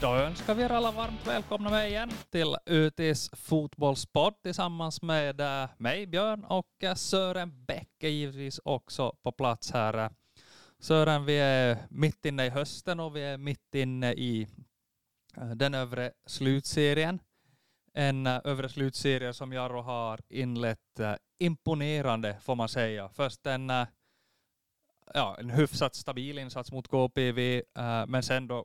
Då önskar vi er alla varmt välkomna med igen till UTs fotbollspodd tillsammans med eh, mig, Björn, och eh, Sören Bäck är givetvis också på plats här. Sören, vi är mitt inne i hösten och vi är mitt inne i eh, den övre slutserien. En övre slutserie som Jarro har inlett imponerande, får man säga. Först en, ja, en hyfsat stabil insats mot KPV, men sen då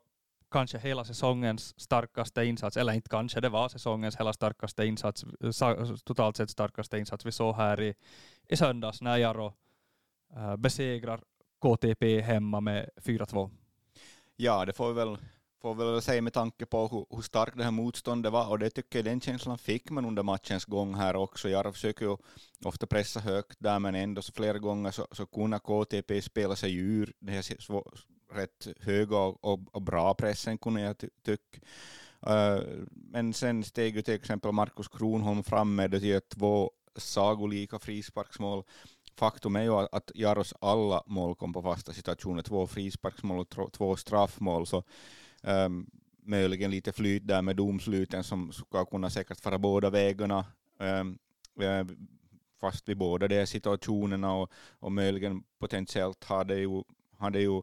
kanske hela säsongens starkaste insats, eller inte kanske, det var säsongens hela starkaste insats, totalt sett starkaste insats vi såg här i, i söndags när Jaro äh, besegrar KTP hemma med 4-2. Ja, det får vi väl får väl säga med tanke på hur, hur starkt det här motståndet var och det tycker jag den känslan fick man under matchens gång här också. Jaro försöker ju ofta pressa högt där men ändå så flera gånger så, så kunde KTP spela sig ur det här rätt höga och, och, och bra pressen kunde jag ty tycka. Uh, eh, men sen steg ju till exempel Markus Kronholm fram med det två sagolika frisparksmål. Faktum är ju att Jaros alla mål kom på fasta situationer, två frisparksmål och två straffmål, så um, möjligen lite flyt där med domsluten som ska kunna säkert fara båda vägarna. Um, fast vid båda de situationerna och, och möjligen potentiellt hade ju, hade ju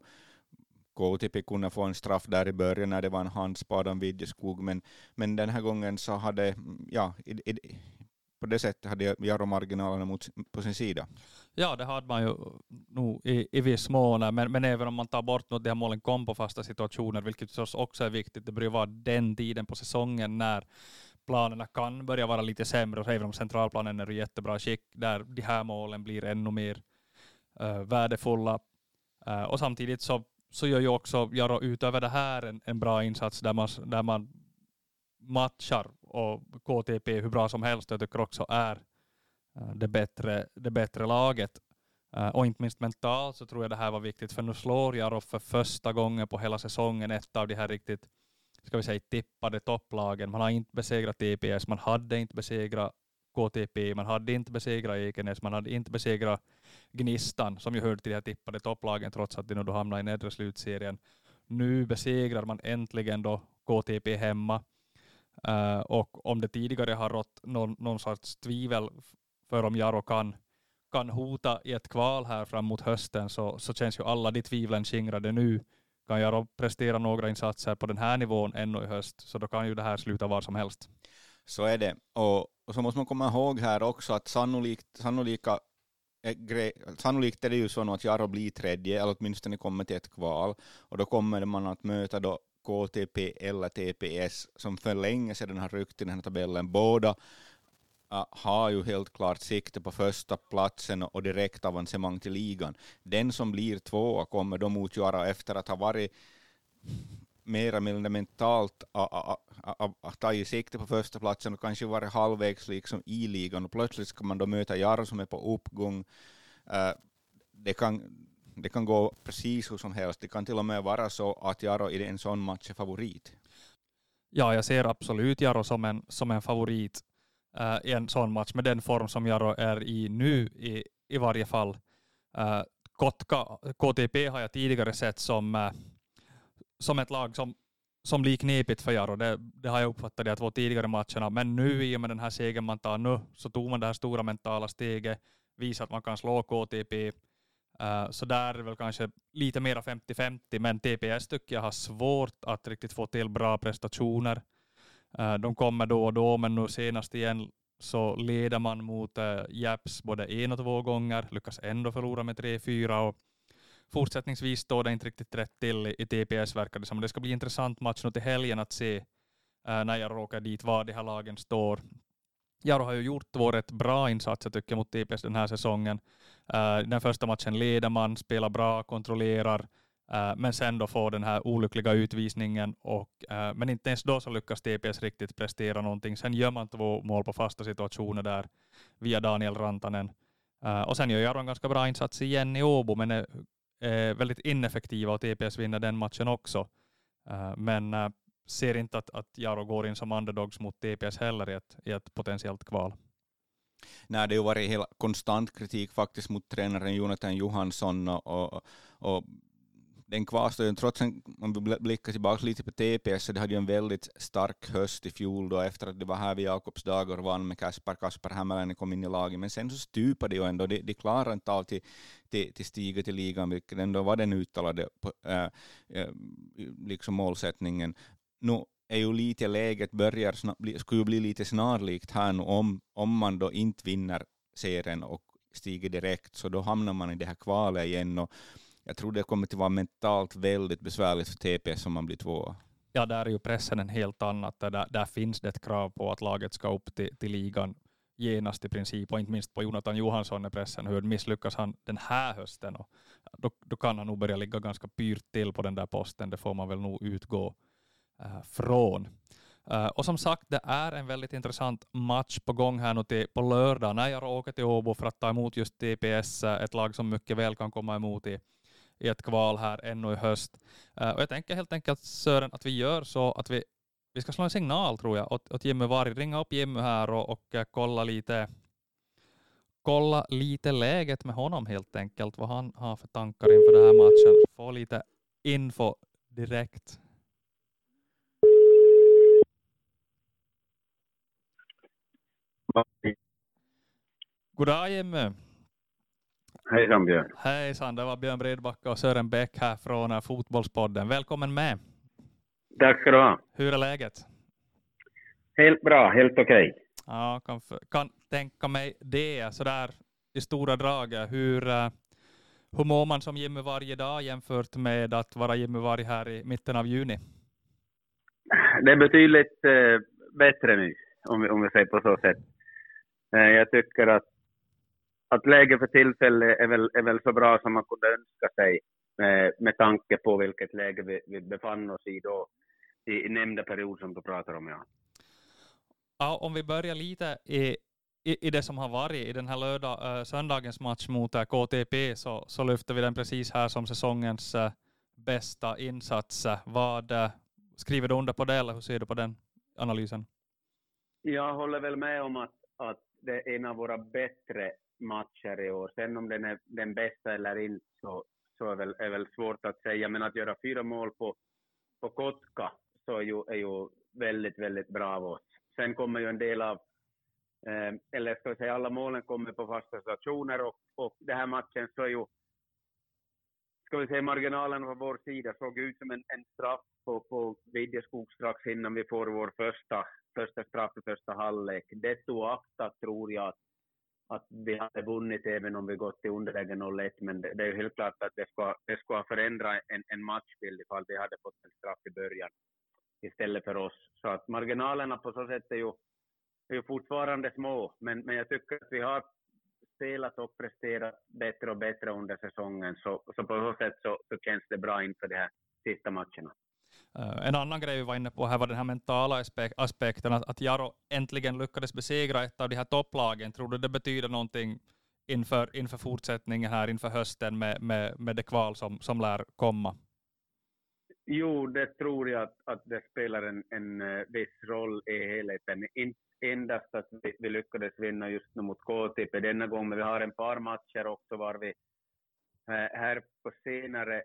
KTP kunde få en straff där i början när det var en handspad av Vidjeskog, men, men den här gången så hade, ja, i, i, på det sättet hade Jaro marginalerna mot, på sin sida. Ja, det hade man ju nog i, i viss mån, men, men även om man tar bort något, de här målen kom på fasta situationer, vilket förstås också är viktigt, det börjar vara den tiden på säsongen när planerna kan börja vara lite sämre, och även om centralplanen är i jättebra skick, där de här målen blir ännu mer uh, värdefulla. Uh, och samtidigt så så gör ju också Jaro utöver det här en, en bra insats där man, där man matchar och KTP hur bra som helst. Jag tycker också är eh, det bättre, det bättre laget. Eh, och inte minst mentalt så tror jag det här var viktigt, för nu slår Jaro för första gången på hela säsongen ett av de här riktigt ska vi säga, tippade topplagen. Man har inte besegrat TPS, man hade inte besegrat KTP, man hade inte besegrat Ekenäs, man hade inte besegrat Gnistan, som ju hörde till de här tippade topplagen trots att de nu då hamnade i nedre slutserien. Nu besegrar man äntligen då KTP hemma. Uh, och om det tidigare har rått någon, någon sorts tvivel för om Jaro kan, kan hota i ett kval här fram mot hösten så, så känns ju alla de tvivlen skingrade nu. Kan Jaro prestera några insatser på den här nivån ännu i höst så då kan ju det här sluta var som helst. Så är det. Och, och så måste man komma ihåg här också att sannolikt, sannolika Sannolikt är det ju så att Jaro blir tredje, eller åtminstone kommer till ett kval, och då kommer man att möta då KTP eller TPS, som för länge sedan har ryckt i den här tabellen. Båda uh, har ju helt klart sikte på första platsen och direkt avancemang till ligan. Den som blir tvåa kommer då mot Jaro efter att ha varit mer eller mindre mentalt att ta i sikte på första platsen och kanske vara halvvägs liksom i ligan och plötsligt ska man då möta Jaro som är på uppgång. Uh, det kan, det kan gå precis hur som helst. Det kan till och med vara så att Jaro i en sån match är favorit. Ja, jag ser absolut Jaro som en, som en favorit uh, i en sån match med den form som Jaro är i nu i, i varje fall. Uh, Kotka, KTP har jag tidigare sett som uh, som ett lag som, som blir knepigt för Jaro. Det, det har jag uppfattat i de två tidigare matcherna. Men nu i och med den här segern man tar nu så tog man det här stora mentala steget, visar att man kan slå KTP. Uh, eh, så där är väl kanske lite mera 50-50, men TPS tycker jag har svårt att riktigt få till bra prestationer. Uh, de kommer då och då, men nu senast igen så leder man mot uh, Japs både en och två gånger, lyckas ändå förlora med 3-4 och fortsättningsvis står det inte riktigt rätt till i TPS verkar det som. Det ska bli intressant match nu till helgen att se uh, när jag råkar dit var de här lagen står. Jaro har ju gjort två rätt bra insatser tycker jag mot TPS den här säsongen. Uh, den första matchen leder man, spelar bra, kontrollerar, uh, men sen då får den här olyckliga utvisningen och men inte ens då så lyckas TPS riktigt prestera någonting. Sen gör man två mål på fasta situationer där via Daniel Rantanen. och sen gör Jaro en ganska bra insats igen i Åbo, men är eh, väldigt ineffektiva och TPS vinner den matchen också. Eh, men eh, ser inte att, att Jaro går in som underdogs mot TPS heller i ett, i ett potentiellt kval. Nej, det har varit hela konstant kritik faktiskt mot tränaren Jonathan Johansson och, och, och den kvarstår ju, trots att vi blickar tillbaka lite på TPS, så det hade ju en väldigt stark höst i fjol då efter att det var här vid Jakobsdagar och vann med Kasper, Kasper Hämäläinen kom in i laget, men sen så stupade det ju ändå, de, de klarade inte av till, till, till stiga till ligan, vilket ändå var den uttalade på, äh, liksom målsättningen. Nu är ju lite läget börjar, skulle ju bli lite snarlikt här nu om, om man då inte vinner serien och stiger direkt, så då hamnar man i det här kvalet igen. Och jag tror det kommer att vara mentalt väldigt besvärligt för TPS om man blir tvåa. Ja, där är ju pressen en helt annat. Där, där finns det ett krav på att laget ska upp till, till ligan genast i princip, och inte minst på Jonathan Johansson är pressen. Hur misslyckas han den här hösten? Och då, då kan han nog börja ligga ganska pyrt till på den där posten. Det får man väl nog utgå äh, från. Äh, och som sagt, det är en väldigt intressant match på gång här nu till, på lördag när jag åker till Åbo för att ta emot just TPS, eh, ett lag som mycket väl kan komma emot i, i ett kval här ännu i höst. Uh, och jag tänker helt enkelt Sören att vi gör så att vi, vi ska slå en signal tror jag åt, åt Jimmy Varg, ringa upp Jimmy här och, och uh, kolla lite kolla lite läget med honom helt enkelt, vad han har för tankar inför den här matchen. Få lite info direkt. Goddag Jimmy. Hejsan Björn. Hejsan, det var Björn Bredbacka och Sören Bäck här från Fotbollspodden. Välkommen med. Tack ska du ha. Hur är läget? Helt bra, helt okej. Okay. Ja, kan, kan tänka mig det sådär i stora drag. Hur, uh, hur mår man som Jimmy varje dag jämfört med att vara Jimmy varje här i mitten av juni? Det är betydligt bättre nu, om vi, om vi säger på så sätt. Jag tycker att att läget för tillfället är väl, är väl så bra som man kunde önska sig med, med tanke på vilket läge vi, vi befann oss i då i, nämnda period som du pratar om. Ja. Ja, om vi börjar lite i, i, i det som har varit i den här lördag, äh, söndagens match mot äh, KTP så, så lyfter vi den precis här som säsongens bästa insats. Vad skriver du under på det eller hur ser du på den analysen? Jag håller väl med om att, att det är en av våra bättre matcher i år. Sen om den är den bästa eller inte så, så är, väl, är väl svårt att säga. Men att göra fyra mål på, på Kotka så är ju, är ju väldigt, väldigt bra av oss. Sen kommer ju en del av, eh, eller ska vi säga alla målen kommer på fasta stationer och, och den här matchen så är ju, ska vi säga marginalen på vår sida såg ut som en, en straff på, på Vidjeskog strax innan vi får vår första, första straff i första halvlek. Det oaktat tror jag att att vi hade vunnit även om vi gått till underläge 0-1, men det, det, är ju helt klart att det skulle det skulle ha förändrat en, en matchbild ifall vi hade fått en straff i början istället för oss. Så att marginalerna på så sätt är ju, är ju fortfarande små, men, men jag tycker att vi har spelat och presterat bättre och bättre under säsongen, så, så på så sätt så, så känns det bra inför de här sista matcherna. Eh, en annan grej vi var inne på här var den här mentala aspekten, att, Jaro äntligen lyckades besegra ett av de här topplagen. Tror du det betyder någonting inför, inför fortsättningen här inför hösten med, med, med det kval som, som lär komma? Jo, det tror jag att, att det spelar en, en eh, viss roll i helheten. Inte endast att vi, vi lyckades vinna just nu mot KTP denna gång, men vi har ett par matcher också var vi eh, här på senare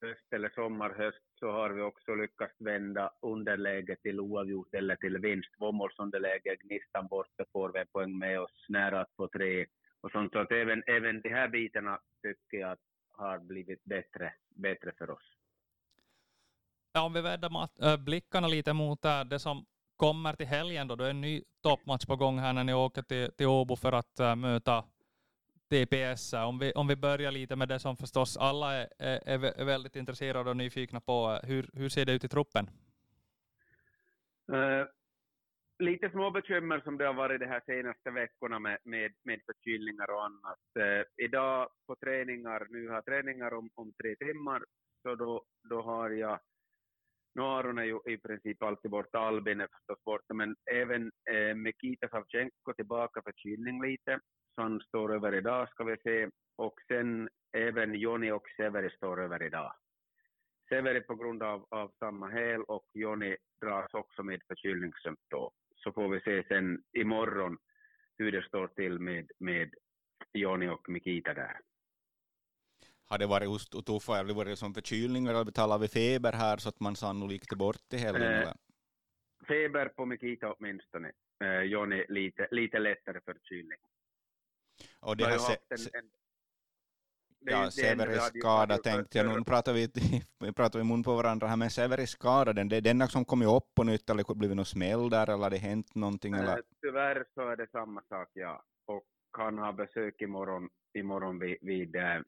höst eller sommar, höst så har vi också lyckats vända underläge till oavgjort eller till vinst. Tvåmålsunderläge, Gnistan borta får vi en poäng med oss, nära att få tre och sånt. Så att även, även de här bitarna tycker jag har blivit bättre, bättre för oss. Ja, om vi vänder äh, blickarna lite mot det som kommer till helgen då, då är en ny toppmatch på gång här när ni åker till, till Åbo för att äh, möta TPS. Om vi, om vi börjar lite med det som förstås alla är, är, är väldigt intresserade och nyfikna på. Hur, hur ser det ut i truppen? Uh, lite små bekymmer som det har varit de här senaste veckorna med, med, med förkylningar och annat. Uh, idag på träningar, nu har jag träningar om, om tre timmar, så då, då har jag nu har hon ju i princip alltid borta, Albin är förstås borta, men även eh, Mikita Savchenko tillbaka förkylning lite han står över idag ska vi se. Och sen även Joni och Severi står över idag. Severi på grund av, av samma häl och Joni dras också med förkylningssymptom. Så får vi se sen imorgon hur det står till med, med Joni och Mikita där. har det varit hos Tuffa, har det varit som förkylning eller betalar vi feber här så att man sannolikt är borta i helgen? Eh, feber på Mikita åtminstone. Eh, Jonny lite, lite lättare förkylning. Och det har, se, en, en, ja, Severis skada tänkte jag. Nu pratar vi, vi pratar i mun på varandra här, men Severis skada, den, det är den som kommit upp på nytt, eller blivit något smäll där, eller har det hänt någonting? Eller? Tyvärr så är det samma sak, ja. Och han har besök imorgon, imorgon vid, vid äh,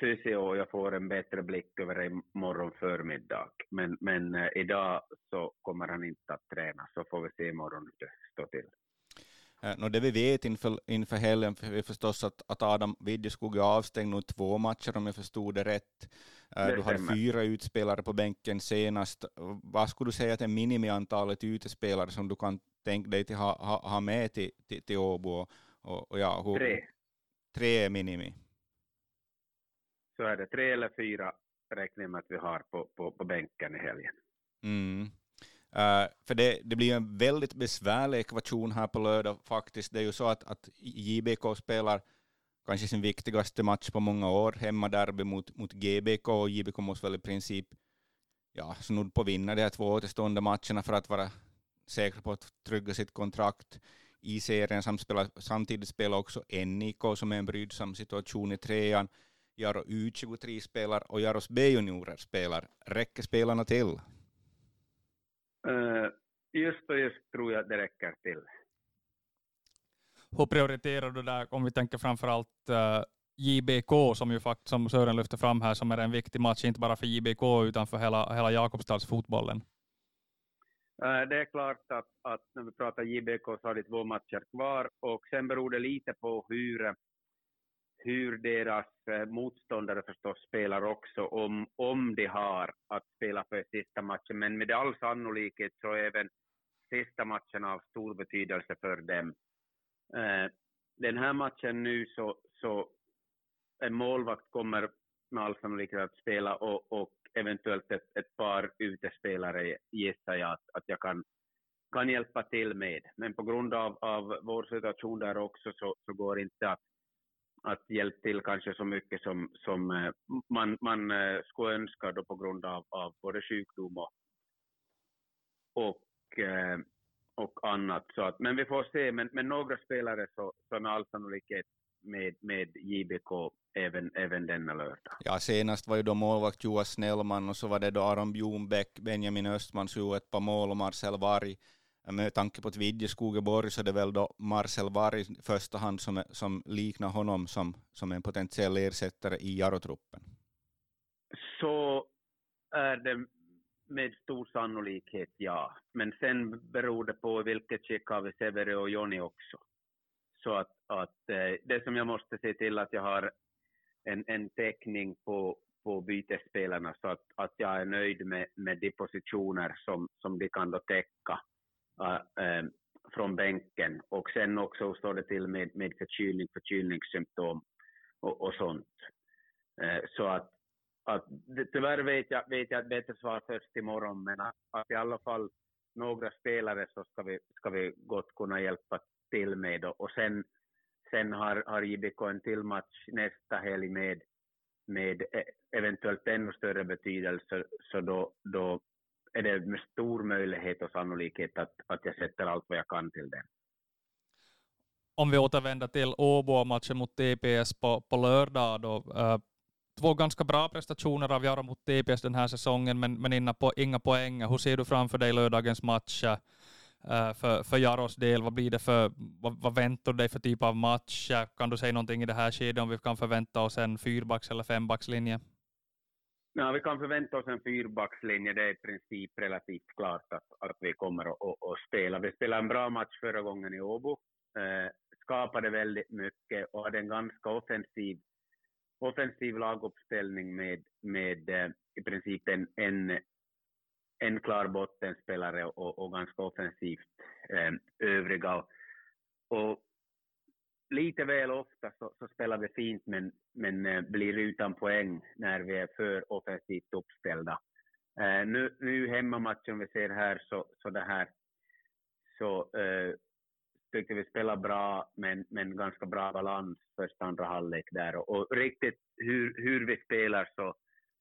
fysio och jag får en bättre blick över det imorgon förmiddag. Men, men äh, idag så kommer han inte att träna, så får vi se imorgon hur det står till. Eh, no, det vi vet inför, inför helgen är förstås att, att Adam Vidjeskog är avstängd nu två matcher om jag förstod det rätt. Eh, det du hade fyra utspelare på bänken senast. Vad skulle du säga är minimiantalet utespelare som du kan tänka dig att ha, ha, ha med till, till, till Åbo? Och, och ja, hur, tre. Tre är minimi. Så är det. Tre eller fyra räknar med att vi har på, på, på bänken i helgen. Mm. Uh, för det, det blir en väldigt besvärlig ekvation här på lördag faktiskt. Det är ju så att, att JBK spelar kanske sin viktigaste match på många år, hemmaderby mot, mot GBK, och JBK måste väl i princip ja, snudd på vinna de här två återstående matcherna för att vara säkra på att trygga sitt kontrakt i serien. Samtidigt spelar också NIK som är en brydsam situation i trean. Jaro U23 spelar och Jaros B-juniorer spelar. Räcker spelarna till? Uh, just och just tror jag det räcker till. Hur prioriterar du där, om vi tänker framförallt eh, JBK, som ju faktiskt, som Sören lyfter fram här, som är en viktig match, inte bara för JBK, utan för hela, hela Jakobstadsfotbollen? Uh, det är klart att, att när vi pratar JBK så har de två matcher kvar och sen beror det lite på hur, hur deras eh, motståndare förstås spelar också, om, om de har att spela för sista matchen. Men med all sannolikhet så är även sista matchen av stor betydelse för dem. Eh, den här matchen nu så, så en målvakt kommer med all sannolikhet att spela och, och eventuellt ett, ett par utespelare gissar jag att, att jag kan, kan hjälpa till med. Men på grund av, av vår situation där också så, så går det inte att att hjälpa till kanske så mycket som, som eh, man, man eh, skulle önska då på grund av, av både sjukdom och, och, eh, och annat. Så att, men vi får se, men, men några spelare så, så med all sannolikhet med, med JBK även, även denna lördag. Ja, senast var ju då målvakt Joas Snellman och så var det då Aron Bjornbäck, Benjamin Östman så ett par mål och Marcel Varg med tanke på att Skogeborg så är det väl då Marcel Varg i första hand som, som liknar honom som, som en potentiell ersättare i Jarotruppen? Så är det med stor sannolikhet ja. Men sen beror det på vilket skick har vi Severi och Joni också. Så att, att eh, det som jag måste se till att jag har en, en täckning på, på bytesspelarna så att, att jag är nöjd med, med de positioner som, som de kan då täcka äh, ähm, från bänken och sen också står det till med, med förkylning, förkylningssymptom och, och sånt. Äh, så att, att tyvärr vet jag, vet jag ett bättre svar först imorgon, men att, att i alla fall några spelare så ska vi, ska vi gott kunna hjälpa till med. Och sen, sen har, har JBK en till match nästa helg med, med e-, eventuellt ännu större betydelse, så då, då är det med stor möjlighet och sannolikhet att, att jag sätter allt vad jag kan till det. Om vi återvänder till Åbo-matchen mot TPS på, på lördag då. Äh, två ganska bra prestationer av Jaro mot TPS den här säsongen, men, men inga, po inga poäng. Hur ser du framför dig lördagens match äh, för, för Jaros del? Vad blir det för, vad, vad väntar du dig för typ av match? Kan du säga någonting i det här skedet om vi kan förvänta oss en fyrbacks eller fembackslinje? Ja, vi kan förvänta oss en fyrbackslinje. Det är i princip relativt klart att, att vi kommer att, att, att spela. Vi spelade en bra match förra gången i Åbo. Eh, skapade väldigt mycket och hade en ganska offensiv, offensiv laguppställning med, med eh, i princip en, en, en klar bottenspelare och, och ganska offensivt eh, övriga. Och lite väl ofta så, så, spelar vi fint men, men eh, blir utan poäng när vi är för offensivt uppställda. Eh, nu, nu hemmamatchen vi ser här så, så det här så eh, tyckte vi spelade bra, men, men ganska bra balans första andra halvlek där. Och, och riktigt hur, hur vi spelar så,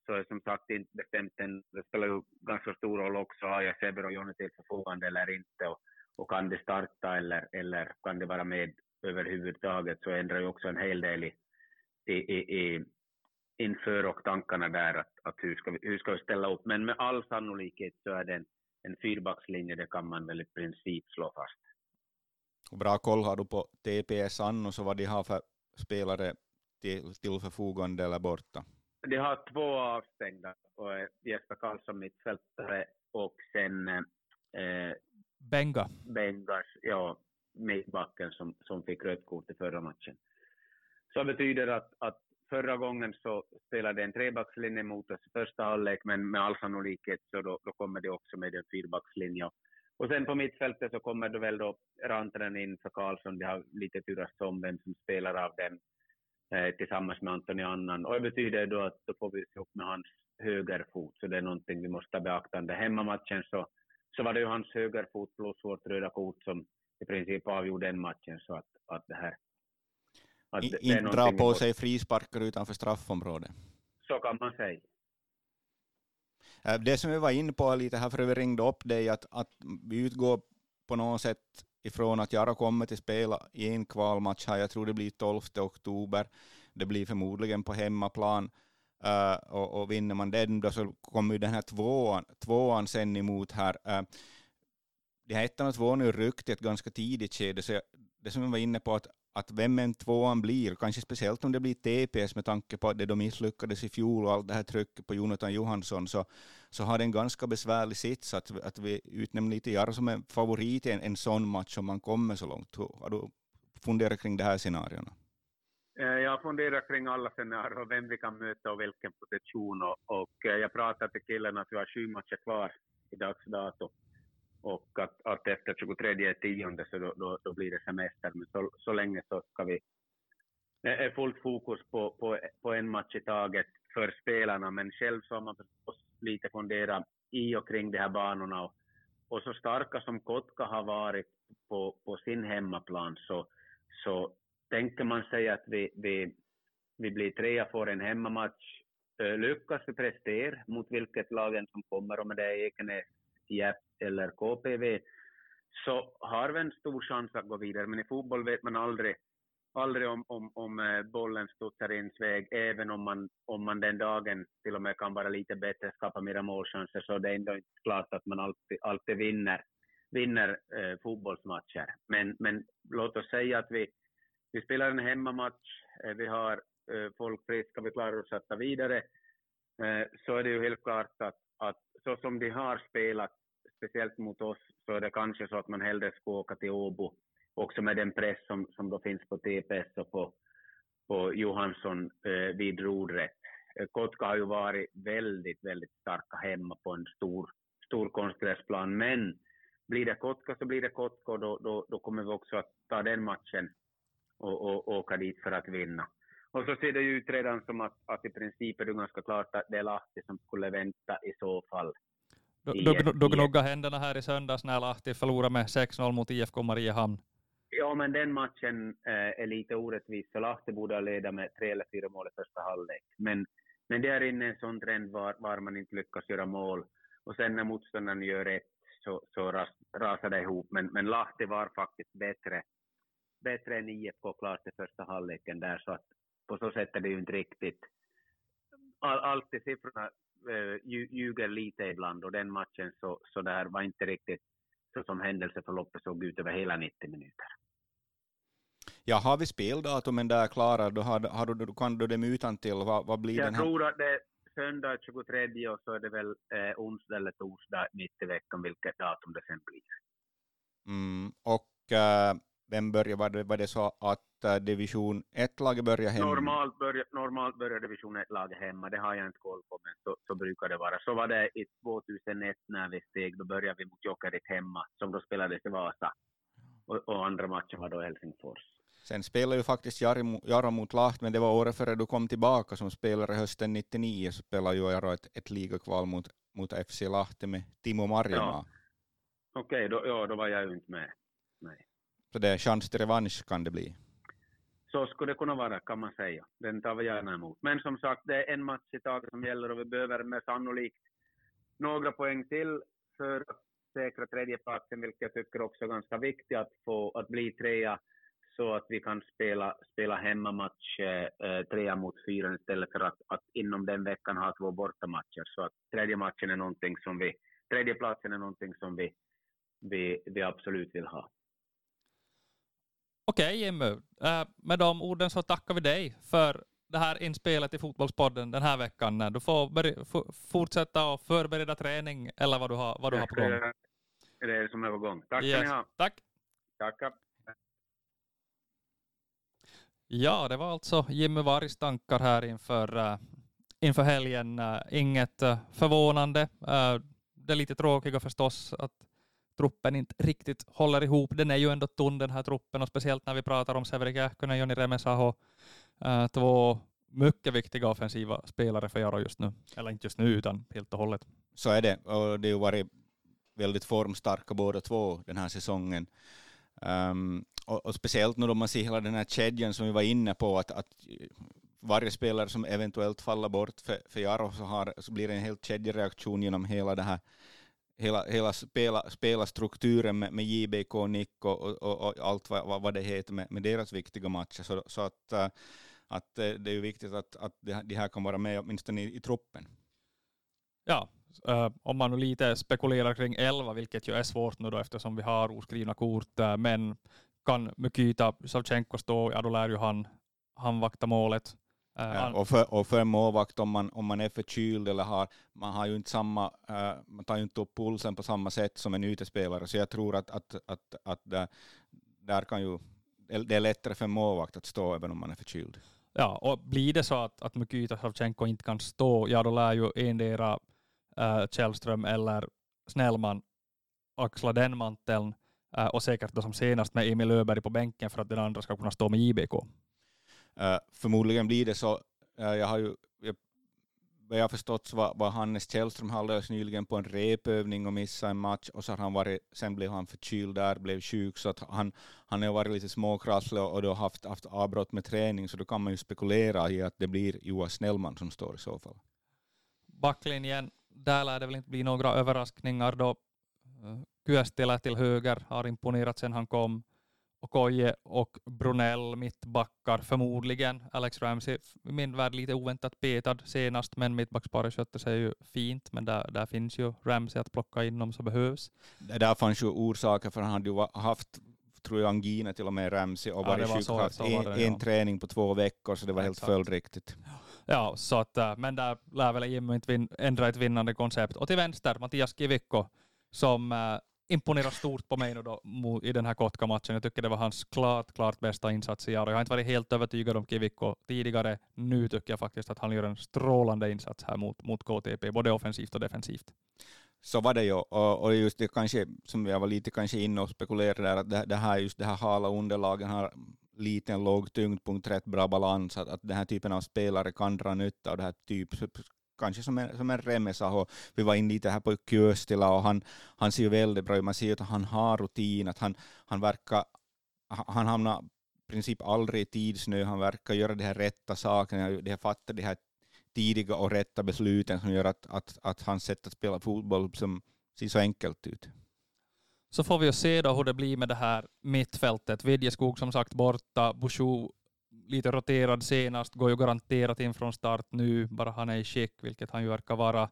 så är som sagt inte bestämt än. Det spelar ju ganska stor roll också, har jag Seber och Jonny till förfogande eller inte. Och, och kan de starta eller, eller kan de vara med överhuvudtaget så ändrar ju också en hel del i, i, i, inför och tankarna där att, att hur, ska vi, hur ska vi ställa upp. Men med all sannolikhet så är det en, en fyrbackslinje, det kan man väl i princip slå fast. Bra koll har du på TPS Anno, så vad de har för spelare till, till förfogande eller borta? De har två avstängda, och Jesper Karlsson mittfältare och sen eh, Benga. Bengas, ja, mittbacken som, som fick rött kort i förra matchen. Så betyder att, att förra gången så spelade en trebackslinje mot oss i första halvlek, men med all sannolikhet så då, då kommer det också med en fyrbackslinje. Och sen på mittfältet så kommer det väl då Rantanen in för Karlsson. De har lite turats om vem som spelar av den eh, tillsammans med Antoni Annan. Och det betyder då att då får vi se upp med hans högerfot, så det är någonting vi måste beakta. Under hemmamatchen så, så var det ju hans högerfot plus vårt röda kort som i princip avgjorde den matchen, så att, att det här att I, inte dra på sig frisparkar utanför straffområdet. Så kan man säga. Äh, det som vi var inne på lite här för vi ringde upp dig, att, att vi utgår på något sätt ifrån att Jaro kommer till spela i en kvalmatch här, jag tror det blir 12 oktober, det blir förmodligen på hemmaplan, uh, och, och vinner man den då så kommer ju den här tvåan, tvåan sen emot här. Uh, de här ettan och tvåan är ryckt i ett ganska tidigt skede, så jag, det som jag var inne på, att att vem en tvåan blir, kanske speciellt om det blir TPS med tanke på att det de misslyckades i fjol och allt det här trycket på Jonathan Johansson, så, så har det en ganska besvärlig sits att, att vi utnämner lite Jarro som en favorit i en, en sån match om man kommer så långt. Har du funderat kring de här scenarierna? Eh, jag funderar kring alla scenarier, och vem vi kan möta och vilken position. Och, och eh, jag pratade till killen att vi har sju matcher kvar i dags dato och att, att efter 23 tionde så då, då, då, blir det semester. Men så, så länge så ska vi det är fullt fokus på, på, på en match i taget för spelarna, men själv så har man förstås lite funderat i och kring de här banorna. Och, och så starka som Kotka har varit på, på sin hemmaplan så, så tänker man sig att vi, vi, vi blir trea, får en hemmamatch. Eh, Lyckas vi prestera mot vilket lagen som kommer, om det är Ekenäs, Jepp eller KPV, så har vi en stor chans att gå vidare. Men i fotboll vet man aldrig, aldrig om, om, om eh, bollen studsar ens väg, även om man, om man den dagen till och med kan vara lite bättre, skapa mera målchanser, så det är ändå inte klart att man alltid, alltid vinner, vinner eh, fotbollsmatcher. Men, men låt oss säga att vi, vi spelar en hemmamatch, eh, vi har eh, folk friska, vi klarar oss att ta vidare, eh, så är det ju helt klart att, att så som de har spelat speciellt mot oss, så är det kanske så att man hellre ska åka till Åbo, också med den press som, som då finns på TPS och på, på Johansson eh, vid rodret. Eh, Kotka har ju varit väldigt, väldigt starka hemma på en stor, stor konstgräsplan, men blir det Kotka så blir det Kotka och då, då, då kommer vi också att ta den matchen och, och, och åka dit för att vinna. Och så ser det ju ut redan som att, att i princip är det ganska klart att det är Lahti som skulle vänta i så fall. Du, gnuggade händerna här i söndags när Lahti förlorade med 6-0 mot IFK Mariehamn. Ja, men den matchen eh, är lite orättvis, för Lahti borde ha ledat med tre eller fyra mål i första halvlek. Men, men det är inne en sån trend var, var man inte lyckas göra mål. Och sen när motståndaren gör ett så, så ras, rasar det ihop. Men, men Lahti var faktiskt bättre, bättre än IFK klart i första halvleken där, så att på så sätt är det ju inte riktigt all, alltid siffrorna ljuger lite ibland och den matchen så, så där var inte riktigt så som händelseförloppet såg ut över hela 90 minuter. Ja, har vi speldatumen där klara, då, har, har du, kan du dem utan till. Vad, vad blir Jag den här? tror att det är söndag 23 och så är det väl eh, onsdag eller torsdag mitt i veckan, vilket datum det sen blir. Mm, och äh, börjar, var det, var det så att äh, division 1-laget börjar hemma? Normalt börjar, normalt börjar division 1-laget hemma, det har jag inte koll på, men så, så brukar det vara. Så var det i 2001 när vi steg, då började vi mot Jokerit hemma, som då spelades i Vasa. Och, och andra matchen var då Helsingfors. Sen spelade ju faktiskt Jaro mot Lahti, men det var året före du kom tillbaka som spelare hösten 99, så spelade ju Jaro ett, ett ligakval mot, mot FC Lahti med Timo Marjamaa. Ja. Okej, okay, då, ja, då var jag ju inte med. Nej. Så det är chans till revansch kan det bli. Så skulle det kunna vara, kan man säga. Den tar vi gärna emot. Men som sagt, det är en match i taget som gäller och vi behöver med sannolikt några poäng till för att säkra tredjeplatsen, vilket jag tycker också är ganska viktigt att få att bli trea så att vi kan spela, spela hemmamatch eh, trea mot fyra istället för att, att inom den veckan ha två bortamatcher. Så att tredje matchen är någonting som vi, tredjeplatsen är någonting som vi, vi, vi absolut vill ha. Okej Jimmy, äh, med de orden så tackar vi dig för det här inspelet i Fotbollspodden den här veckan. Du får fortsätta och förbereda träning eller vad du har, vad du har på gång. Det är det som är på gång. Tack yes. ska ni ha. Tack. Tackar. Ja, det var alltså Jimmy Vargs tankar här inför, uh, inför helgen. Uh, inget uh, förvånande. det är lite tråkiga förstås att truppen inte riktigt håller ihop. Den är ju ändå tunn den här truppen och speciellt när vi pratar om Severi Kähkönen, Joni Remesaho, eh, två mycket viktiga offensiva spelare för Jaro just nu. Eller inte just nu, utan helt och hållet. Så är det, och det har ju varit väldigt formstarka båda två den här säsongen. Um, och, och, speciellt nu då man ser hela den här kedjan som vi var inne på, att, att varje spelare som eventuellt faller bort för, för Jaro så, har, så blir det en helt kedjereaktion genom hela det här hela, hela spela, spelarstrukturen med, med JBK, Nick och, och, och, allt vad, vad det heter med, med deras viktiga matcher. Så, så att, eh, att eh, det är viktigt att, att de här kan vara med åtminstone i, i truppen. Ja, eh, om man nu lite spekulerar kring 11, vilket ju är svårt nu då eftersom vi har oskrivna kort, men kan Mykita Savchenko stå, ja då lär ju han, han vakta målet. Uh, ja, och, för, och för en målvakt om man, om man är förkyld eller har, man har ju inte samma, man tar ju inte upp pulsen på samma sätt som en utespelare, så jag tror att, att, att, att där, där kan ju, det är lättare för en målvakt att stå även om man är förkyld. Ja, och blir det så att, att Mykita Savchenko inte kan stå, ja då lär ju endera äh, Källström eller Snellman axla den manteln äh, och säkert då som senast med Emil Öberg på bänken för att den andra ska kunna stå med IBK. Uh, förmodligen blir det så. Uh, jag har ju, jag, vad jag förstått så var, var Hannes Källström alldeles nyligen på en repövning och missade en match och så har han varit, sen blev han förkyld där, blev sjuk så att han, han har varit lite småkrasslig och då haft, haft avbrott med träning så då kan man ju spekulera i att det blir Joa Snellman som står i så fall. Backlinjen där lär det väl inte bli några överraskningar då eh, Kyöstilä till höger har imponerat sen han kom. Och Koje och Brunell mittbackar förmodligen. Alex Ramsey i min värld lite oväntat petad senast men mittbacksparet skötte sig ju fint men där, där finns ju Ramsey att plocka in om så behövs. Det där fanns ju orsaker för han hade ju haft tror jag angina till och med Ramsey och varit ja, sjuk, haft en, det, ja. en träning på två veckor så det var helt följdriktigt. Ja, så att, äh, men där lär väl Jimmy inte ändra ett vinnande koncept. Och till vänster, Mattias Kivikko, som imponerat imponerar stort på mig nu då i den här Kotka-matchen. Jag tycker det var hans klart, klart bästa insats i år. Jag har inte varit helt övertygad om Kivikko tidigare. Nu tycker jag faktiskt att han gör en strålande insats här mot, mot KTP, både offensivt och defensivt. Så var det ju, och, och just det kanske, som jag var lite kanske inne och spekulerade där, att det, det här just det här hala underlagen har liten låg tyngdpunkt, rätt bra balans, att, att den här typen av spelare kan dra nytta av det här typ, kanske som en, som en Remesaho. Vi var inne lite här på Kyöstila och han, han ser ju väldigt bra ut. Man ser ju att han har rutin, att han, han verkar, han hamnar i princip aldrig i tidsnö, han verkar göra de här rätta sakerna, de här fatta de här tidiga och rätta besluten som gör att, att, att hans sätt att spela fotboll som ser så enkelt ut. Så får vi ju se då hur det blir med det här mittfältet. Vidjeskog som sagt borta, Bouchou lite roterad senast, går ju garanterat in från start nu, bara han är i skick, vilket han ju verkar vara.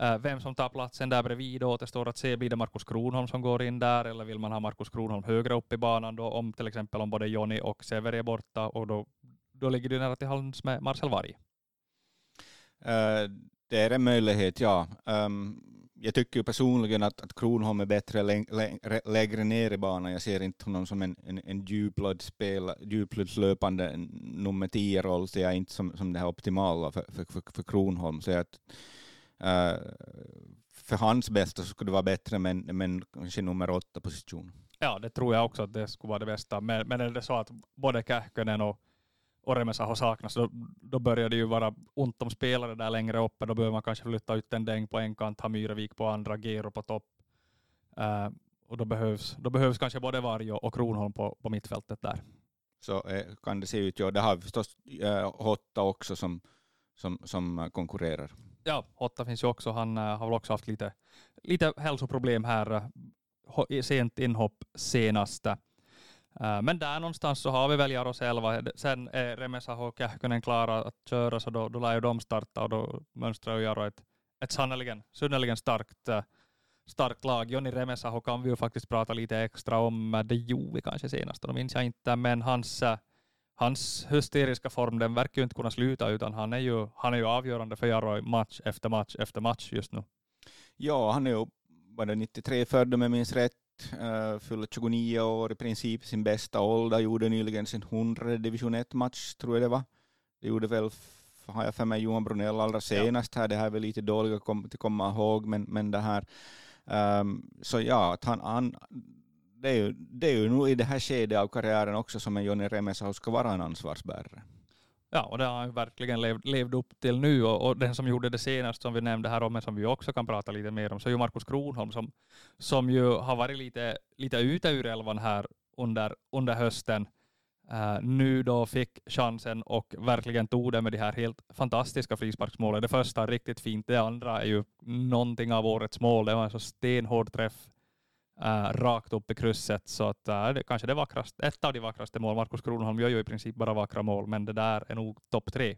Eh, vem som tar platsen där bredvid återstår att se. Blir det Markus Kronholm som går in där, eller vill man ha Markus Kronholm högre upp i banan då, om till exempel om både Jonny och Severi är borta, och då, då ligger det nära till hands med Marcel Varg. Uh, det är en möjlighet, ja. Um, jag tycker personligen att, att Kronholm är bättre läng, läng, lägre ner i banan. Jag ser inte honom som en, en, en djupledslöpande nummer 10-roll, ser jag inte som, som det här optimala för, för, för, för Kronholm. Så att, uh, för hans bästa så skulle det vara bättre med, med kanske nummer 8-position. Ja, det tror jag också att det skulle vara det bästa. Men, men är det så att både Kähkönen och Oremesaho saknas, då, då börjar det ju vara ont om spelare där längre uppe. Då behöver man kanske flytta ut en däng på en kant, ha Myrevik på andra, Gero på topp. Uh, och då behövs, då behövs kanske både Varg och Kronholm på, på mittfältet där. Så eh, kan det se ut. Ja, det har vi förstås eh, Hotta också som, som, som konkurrerar. Ja, Hotta finns ju också. Han har väl också haft lite, lite hälsoproblem här. Sent inhopp senaste. Eh, men där någonstans så har vi väl Jaro själva. Sen är Remesaho och Kähkönen klara att köra, så då, då lär ju de starta och då mönstrar ju Jaro ett, ett sannerligen, synnerligen starkt, eh, starkt lag. Joni Remesaho kan vi ju faktiskt prata lite extra om. Det gjorde vi kanske senast, då minns jag inte, men hans, eh, hans hysteriska form den verkar ju inte kunna sluta, utan han är ju, han är ju avgörande för Jaro match efter match efter match just nu. Ja, han är ju bara 93 född om jag minns rätt uh, fyller 29 år, i princip sin bästa ålder, gjorde nyligen sin 100 division 1-match, tror jag det var. Det gjorde väl, har jag för mig, Johan Brunell allra senast här, det här är väl lite dåligt att komma, ihåg, men, men det här, um, så ja, att han, han det är, ju, det är ju nog i det här skedet av karriären också som en Jonny Remesaho ska vara en ansvarsbärare. Ja, och det har han verkligen levt, levt upp till nu. Och, och, den som gjorde det senast, som vi nämnde här om, men som vi också kan prata lite mer om, så är ju Markus Kronholm, som, som ju har varit lite, lite ute ur elvan här under, under hösten. Uh, nu då fick chansen och verkligen tog det med de här helt fantastiska frisparksmålen. Det första riktigt fint, det andra är ju någonting av årets mål. Det var en så stenhård träff äh, rakt upp i krysset. Så att, äh, det kanske det vackraste, ett av de vackraste mål. Markus Kronholm gör ju i princip bara vackra mål, men det där är nog topp tre.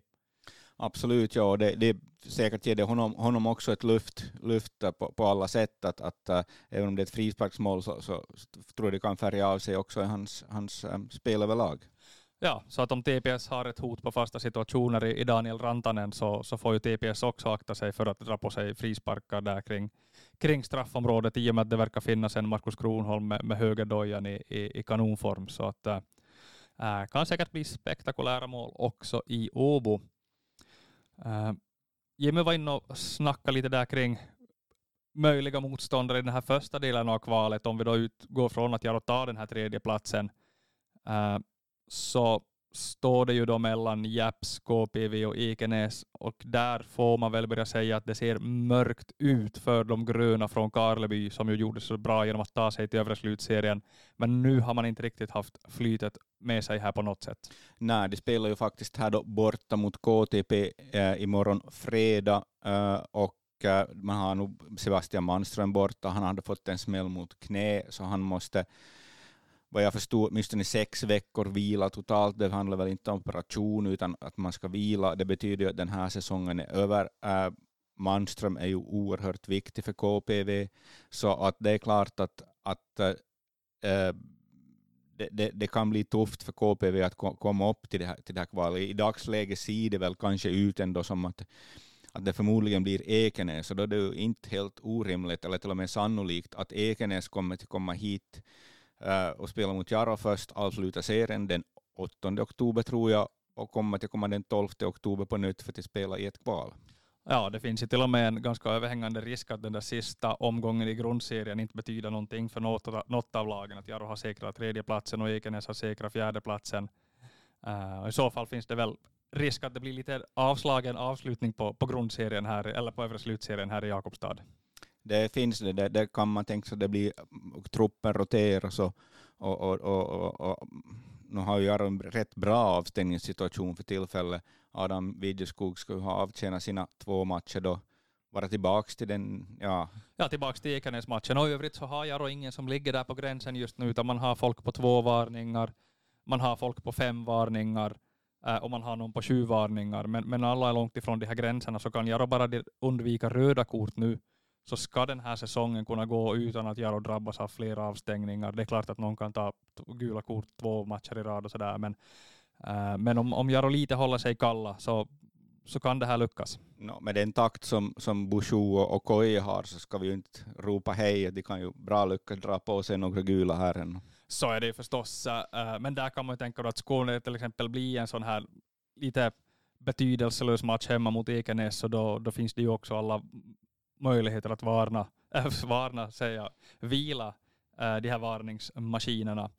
Absolut, ja. Det, det säkert ger det honom, honom också ett luft, luft på, på alla sätt. Att, att, äh, även om det är ett frisparksmål så, så, så tror jag det kan färga av sig också i hans, hans ähm, spel överlag. Ja, så att om TPS har ett hot på fasta situationer i, i Daniel Rantanen så, så får ju TPS också akta sig för att dra på sig frisparkar där kring, kring straffområdet i och med att det verkar finnas en Markus Kronholm med, med högerdojan i, i, i kanonform. Så att äh, kan säkert bli spektakulära mål också i Åbo. Äh, Jimmy var inne och snackade lite där kring möjliga motståndare i den här första delen av kvalet, om vi då utgår från att Jaro tar den här tredje platsen. Äh, så står det ju då mellan Japs, KPV och Ikenäs, och där får man väl börja säga att det ser mörkt ut för de gröna från Karleby som ju gjorde så bra genom att ta sig till övre slutserien. Men nu har man inte riktigt haft flytet med sig här på något sätt. Nej, de spelar ju faktiskt här då borta mot KTP eh, imorgon fredag eh, och eh, man har nog Sebastian Manström borta. Han hade fått en smäll mot knä så han måste vad jag förstod, åtminstone sex veckor vila totalt. Det handlar väl inte om operation utan att man ska vila. Det betyder ju att den här säsongen är över. Äh, Manström är ju oerhört viktig för KPV, så att det är klart att, att äh, äh det, det, det, kan bli tufft för KPV att komma upp till det här, till det här kvalet. I dagsläget ser det väl kanske ut ändå som att, att det förmodligen blir Ekenäs, så då är det ju inte helt orimligt, eller till och med sannolikt, att Ekenäs kommer att komma hit Eh, och spela mot Jaro först, avsluta serien den 8 oktober tror jag och kommer att komma den 12 oktober på nytt för att spela i ett kval. Ja, det finns ju till och med en ganska överhängande risk att den där sista omgången i grundserien inte betyder någonting för något, något av lagen. Att Jaro har säkrat tredjeplatsen och Ekenäs har säkrat fjärdeplatsen. Uh, eh, I så fall finns det väl risk att det blir lite avslagen avslutning på, på grundserien här, eller på övre slutserien här i Jakobstad det finns det, det, det kan man tänka sig, det blir, mm, truppen roteras och, och, och, och, och nu har ju Jaro en rätt bra avstängningssituation för tillfället. Adam Widjeskog ska ju ha avtjänat sina två matcher då, vara tillbaka till den, ja. Ja, tillbaka till Ekenäs-matchen. Och i övrigt så har Jaro ingen som ligger där på gränsen just nu, utan man har folk på två varningar, man har folk på fem varningar, eh, och man har någon på sju varningar. Men, men alla är långt ifrån de här gränserna, så kan Jaro bara undvika röda kort nu så ska den här säsongen kunna gå utan att Jaro drabbas av flera avstängningar. Det är klart att någon kan ta gula kort två matcher i rad och sådär, men, äh, men om, om Jaro lite håller sig kalla så, så kan det här lyckas. No, med den takt som, som Bushu och Koi har så ska vi ju inte ropa hej, de kan ju bra lyckas dra på sig några gula här ännu. Så är det förstås, äh, men där kan man ju tänka att Skåne till exempel blir en sån här lite betydelselös match hemma mot Ekenäs, så då, då finns det ju också alla möjligheter att varna, äh, varna säga, vila äh, de här varningsmaskinerna.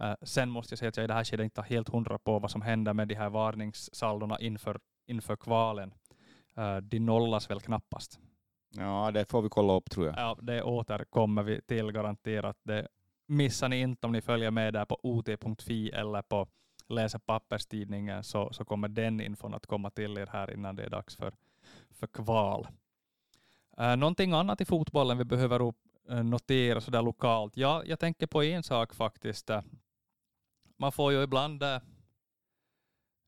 Äh, sen måste jag säga att jag i det här skedet inte har helt hundra på vad som händer med de här varningssaldona inför, inför kvalen. Äh, de nollas väl knappast. Ja, det får vi kolla upp tror jag. Ja, det återkommer vi till garanterat. Det missar ni inte om ni följer med där på ot.fi eller på läser papperstidningen så, så kommer den infon att komma till er här innan det är dags för, för kval. Uh, någonting annat i fotbollen vi behöver eh, notera sådär lokalt? Ja, jag tänker på en sak faktiskt. Eh. Man får ju ibland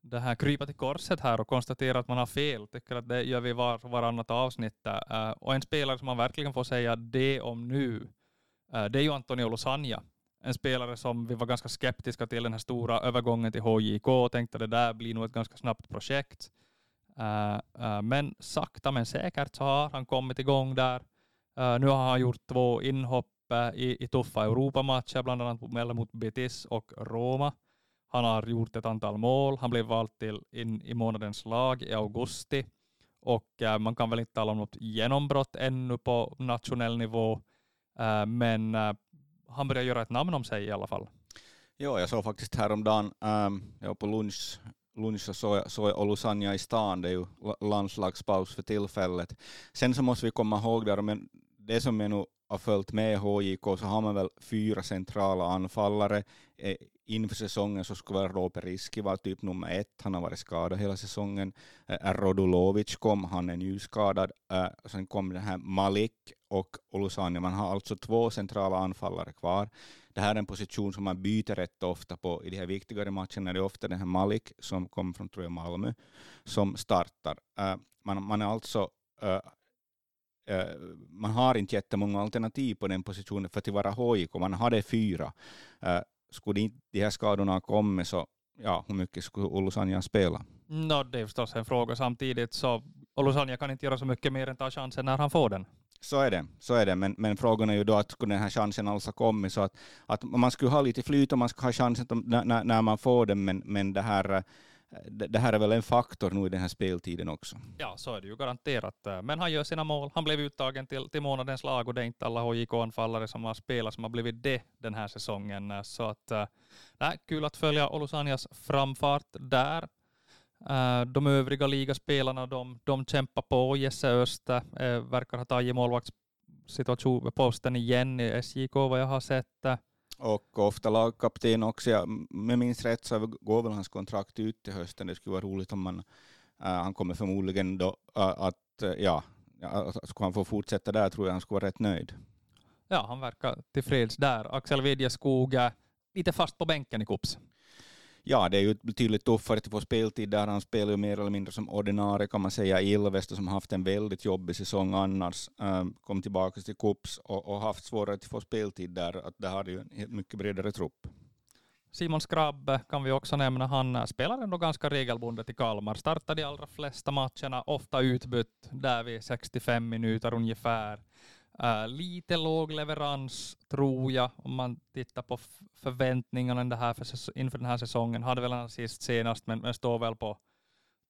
det här krypa till korset här och konstatera att man har fel. Tycker att det gör vi var, varannat avsnitt. Uh, och en spelare som man verkligen får säga det om nu, uh, det är ju Antonio Lusanja. En spelare som vi var ganska skeptiska till den här stora övergången till HJK och tänkte att det där blir nog ett ganska snabbt projekt. Eh, eh, men sakta men säkert så har han kommit igång där. Eh, nu har han gjort två inhopp i, i tuffa Europamatcher, bland annat mot Betis och Roma. Han har gjort ett antal mål. Han blev vald till in i månadens lag i augusti. Och äh, man kan väl inte tala om något genombrott ännu på nationell nivå. Äh, men äh, han börjar göra ett namn om sig i alla fall. Ja, jag såg faktiskt häromdagen, ehm, um, jag var på lunch, lunch så så är Olusanja i stan, det är ju landslagspaus för tillfället. Sen så måste vi komma ihåg där, men det som jag nu har följt med HJK så har man väl fyra centrala anfallare. Eh, inför säsongen så skulle väl Roper Riski vara typ nummer ett. Han har varit skadad hela säsongen. Eh, eh Rodulovic kom, han är nyskadad. Eh, sen kom den här Malik och Olusanja, Man har alltså två centrala anfallare kvar. Det här är en position som man byter rätt ofta på i de här viktigare matcherna. Det är ofta den här Malik som kommer från tror jag, Malmö som startar. Eh, man, man är alltså uh, man har inte jättemånga alternativ på den positionen för att vara HIK, man hade fyra. Skulle inte de här skadorna ha kommit så ja, hur mycket skulle Olusanja spela? No, det är förstås en fråga samtidigt så Olusanja kan inte göra så mycket mer än ta chansen när han får den. Så är det, så är det. Men, men frågan är ju då att skulle den här chansen alls ha kommit så att, att man skulle ha lite flyt och man skulle ha chansen när, när man får den men, men det här eh, det här är väl en faktor nu i den här speltiden också. Ja, så är det ju garanterat. Eh, men han gör sina mål. Han blev uttagen till, till månadens lag och det är inte alla HJK-anfallare som har spelat som har blivit det den här säsongen. Eh, så att, nej, kul att följa Olusanias framfart där. De övriga ligaspelarna de, de kämpar på. Jesse Öster verkar ha tagit målvaktssituationen igen i SJK vad jag har sett. Och ofta lagkapten också. Ja, med minst rätt så går väl hans kontrakt ut till hösten. Det skulle vara roligt om man, uh, han kommer förmodligen då uh, att, uh, ja, skulle han få fortsätta där tror jag han skulle vara rätt nöjd. Ja, han verkar tillfreds där. Axel Widjeskog lite fast på bänken i Kups ja, det är ju betydligt tuffare att få speltid där. Han spelar ju mer eller mindre som ordinarie kan man säga Ilves som haft en väldigt jobbig säsong annars. Um, kom tillbaka till Kups och, och, haft svårare att få speltid där. Att det har ju en mycket bredare trupp. Simon Skrabbe kan vi också nämna. Han äh, spelar ändå ganska regelbundet i Kalmar. Startade de allra flesta matcherna, ofta utbytt där vid 65 minuter ungefär. Uh, lite låg leverans tror jag om man tittar på förväntningarna det här för, inför den här säsongen. Hade väl han sist senast men, men står väl på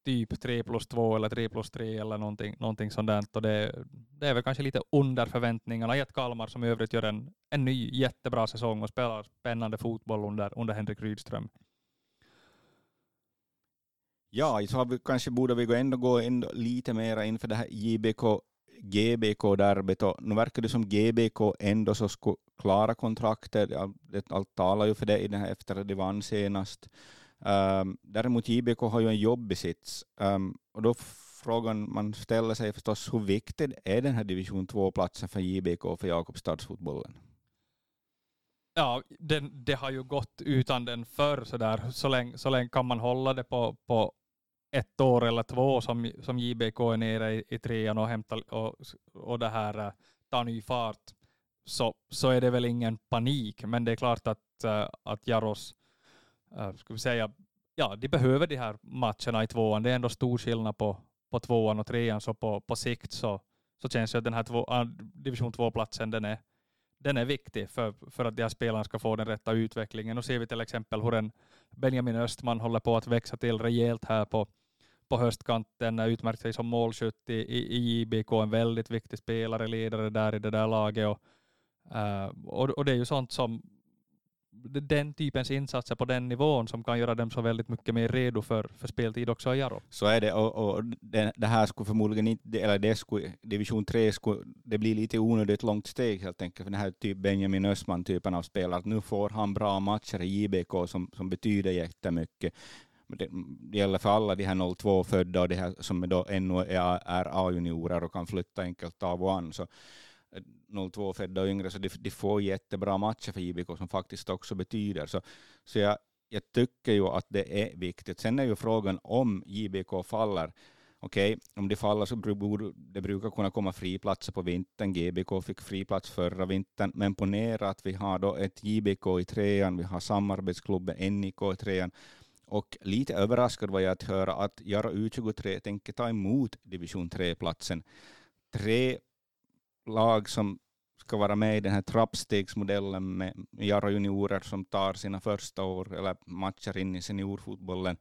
typ 3 plus 2 eller 3 plus 3 eller någonting, någonting sådant. Och det, det är väl kanske lite under förväntningarna i ett Kalmar som i övrigt gör en, en ny jättebra säsong och spelar spännande fotboll under, under Henrik Rydström. Ja, så har vi, kanske borde vi ändå gå ändå lite mera inför det här JBK GBK-derbyt och nu verkar det som GBK ändå så skulle klara kontraktet. Allt talar ju för det i den här efter att de vann senast. Um, däremot JBK har ju en jobbig sits. Um, och då frågan man ställer sig förstås hur viktig är den här division 2-platsen för JBK och för Jakobstadsfotbollen? Ja, den, det har ju gått utan den förr sådär. Så länge, så länge kan man hålla det på, på ett år eller två som, som JBK är nere i, i trean och, hämtar, och, och det här eh, tar ny fart så, så är det väl ingen panik. Men det är klart att, eh, att Jaros, eh, ska vi säga, ja, de behöver de här matcherna i tvåan. Det är ändå stor skillnad på, på tvåan och trean, så på, på sikt så, så känns det att den här två, division 2-platsen den är, den är viktig för, för att de här spelarna ska få den rätta utvecklingen. Och ser vi till exempel hur en Benjamin Östman håller på att växa till rejält här på, på höstkanten, utmärkt sig som målskytt i, i, i JBK, en väldigt viktig spelare, ledare där i det där laget. Och, uh, och, och, det är ju sånt som den typens insatser på den nivån som kan göra dem så väldigt mycket mer redo för, för speltid också i Jaro. Så är det, och, och det, det, här skulle förmodligen inte, eller det skulle, division 3 skulle, det blir lite onödigt långt steg helt enkelt för den här typ Benjamin Östman-typen av spelare. Nu får han bra matcher i JBK som, som betyder jättemycket. Det, det gäller för alla de här 02 födda och de här som då ännu är, är A-juniorer och kan flytta enkelt av och an. Så eh, 02 födda och yngre, så de, de får jättebra matcher för JBK som faktiskt också betyder. Så, så jag, jag tycker ju att det är viktigt. Sen är ju frågan om JBK faller. Okej, okay, om de faller så borde det brukar kunna komma friplatser på vintern. GBK fick friplats förra vintern, men ponera att vi har då ett JBK i trean, vi har samarbetsklubben NIK i trean, och lite överraskad var jag att höra att Jaro U23 tänker ta emot division 3-platsen. Tre lag som ska vara med i den här trappstegsmodellen med Jaro juniorer som tar sina första år eller matcher in i seniorfotbollen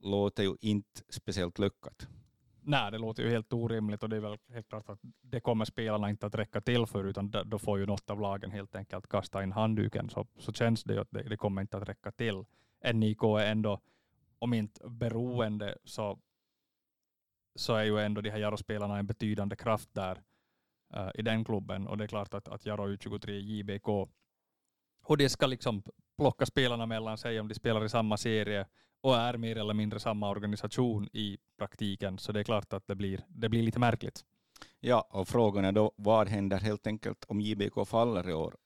låter ju inte speciellt lyckat. Nej, det låter ju helt orimligt och det är väl helt klart att det kommer spelarna inte att räcka till för utan då får ju något av lagen helt enkelt kasta in handduken så, så känns det ju att det, det kommer inte att räcka till. NIK är ändå, om inte beroende så, så är ju ändå de här Jaro-spelarna en betydande kraft där uh, i den klubben och det är klart att, att Jaro U23 JBK hur det ska liksom plocka spelarna mellan sig om de spelar i samma serie och är mer eller mindre samma organisation i praktiken. Så det är klart att det blir, det blir lite märkligt. Ja, och frågan är då vad händer helt enkelt om JBK faller i år?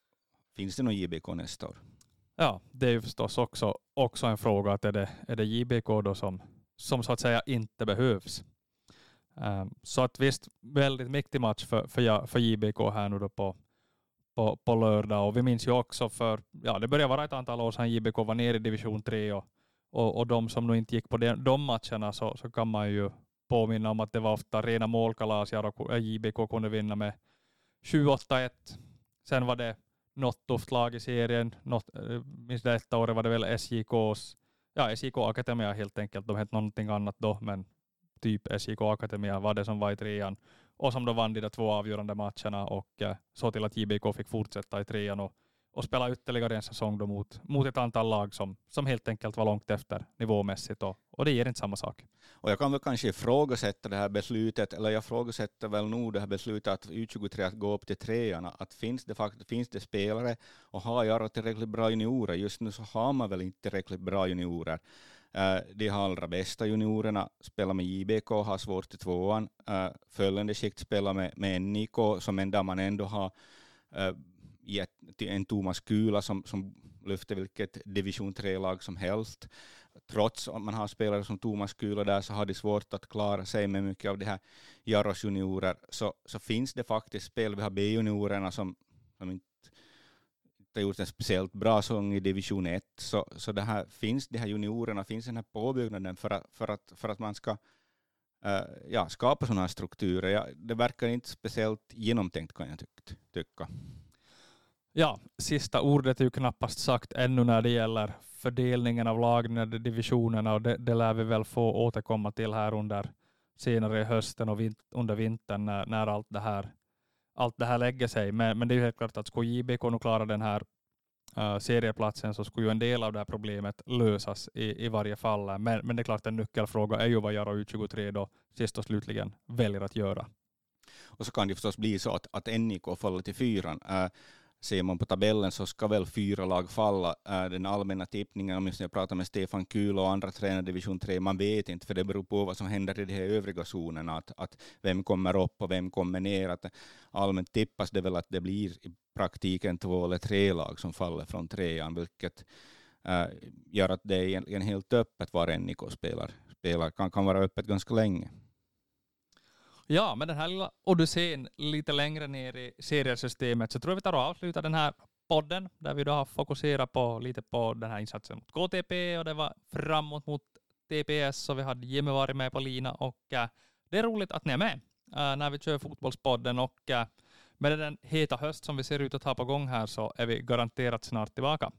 Finns det någon JBK nästa år? Ja, det är ju förstås också, också en fråga att är det, är det JBK då som, som så att säga inte behövs? Um, så att visst, väldigt viktig match för, för, för JBK här nu då på, på, på lördag och vi minns ju också för, ja det börjar vara ett antal år sedan JBK var nere i division 3 och, och, och de som nu inte gick på de, de matcherna så, så kan man ju påminna om att det var ofta rena målkalas, JBK eh, kunde vinna med 7-8-1. Sen var det något tufft lag i serien. Något, eh, minns detta året var det väl SJKs, ja SJK Akademia helt enkelt. De hette någonting annat då, men typ SJK Akademia var det som var i trean och som då vann de två avgörande matcherna och eh, så till att JBK fick fortsätta i trean och och spela ytterligare en säsong då mot, mot ett antal lag som, som helt enkelt var långt efter nivåmässigt och, och det ger inte samma sak. Och jag kan väl kanske ifrågasätta det här beslutet, eller jag ifrågasätter väl nog det här beslutet att U23 att gå upp till trean, att finns det, faktiskt, finns det spelare och har jag tillräckligt bra juniorer? Just nu så har man väl inte tillräckligt bra juniorer. Eh, de allra bästa juniorerna spelar med JBK, har svårt i tvåan. Eh, följande skikt spelar med, med NIK, som en man ändå har eh, uh, en Thomas Kula som, som lyfter vilket division 3-lag som helst. Trots att man har spelare som Thomas Kula där så har de svårt att klara sig med mycket av det här Jaros juniorer. Så, så finns det faktiskt spel, vi har B-juniorerna som, som inte har gjort en speciellt bra sång i division 1, så, så det här, finns de här juniorerna, finns den här påbyggnaden för att, för att, för att man ska uh, ja, skapa sådana här strukturer. Ja, det verkar inte speciellt genomtänkt kan jag tyck, tycka. Ja, sista ordet är ju knappast sagt ännu när det gäller fördelningen av lagen divisionerna och det, det lär vi väl få återkomma till här under senare i hösten och vint, under vintern när, när allt, det här, allt det här lägger sig. Men, men det är ju helt klart att skulle JBK nu klara den här uh, serieplatsen så skulle ju en del av det här problemet lösas i, i varje fall. Men, men det är klart en nyckelfråga är ju vad Jaro U23 då sist och slutligen väljer att göra. Och så kan det förstås bli så att, att NIK faller till fyran. Uh, ser man på tabellen så ska väl fyra lag falla. Den allmänna tippningen, om jag pratar med Stefan Kühl och andra tränare i division 3, man vet inte, för det beror på vad som händer i de här övriga zonerna, att, att vem kommer upp och vem kommer ner. Att allmänt tippas det väl att det blir i praktiken två eller tre lag som faller från trean, vilket äh, gör att det är egentligen helt öppet var NIK spelar, spelar kan, kan vara öppet ganska länge. Ja, med den här lilla odyssén lite längre ner i seriesystemet så tror jag vi tar och avslutar den här podden där vi då har fokuserat på lite på den här insatsen mot KTP och det var framåt mot TPS och vi hade Jimmy varit med på lina och äh, det är roligt att ni är med äh, när vi kör Fotbollspodden. Och äh, med den heta höst som vi ser ut att ha på gång här så är vi garanterat snart tillbaka.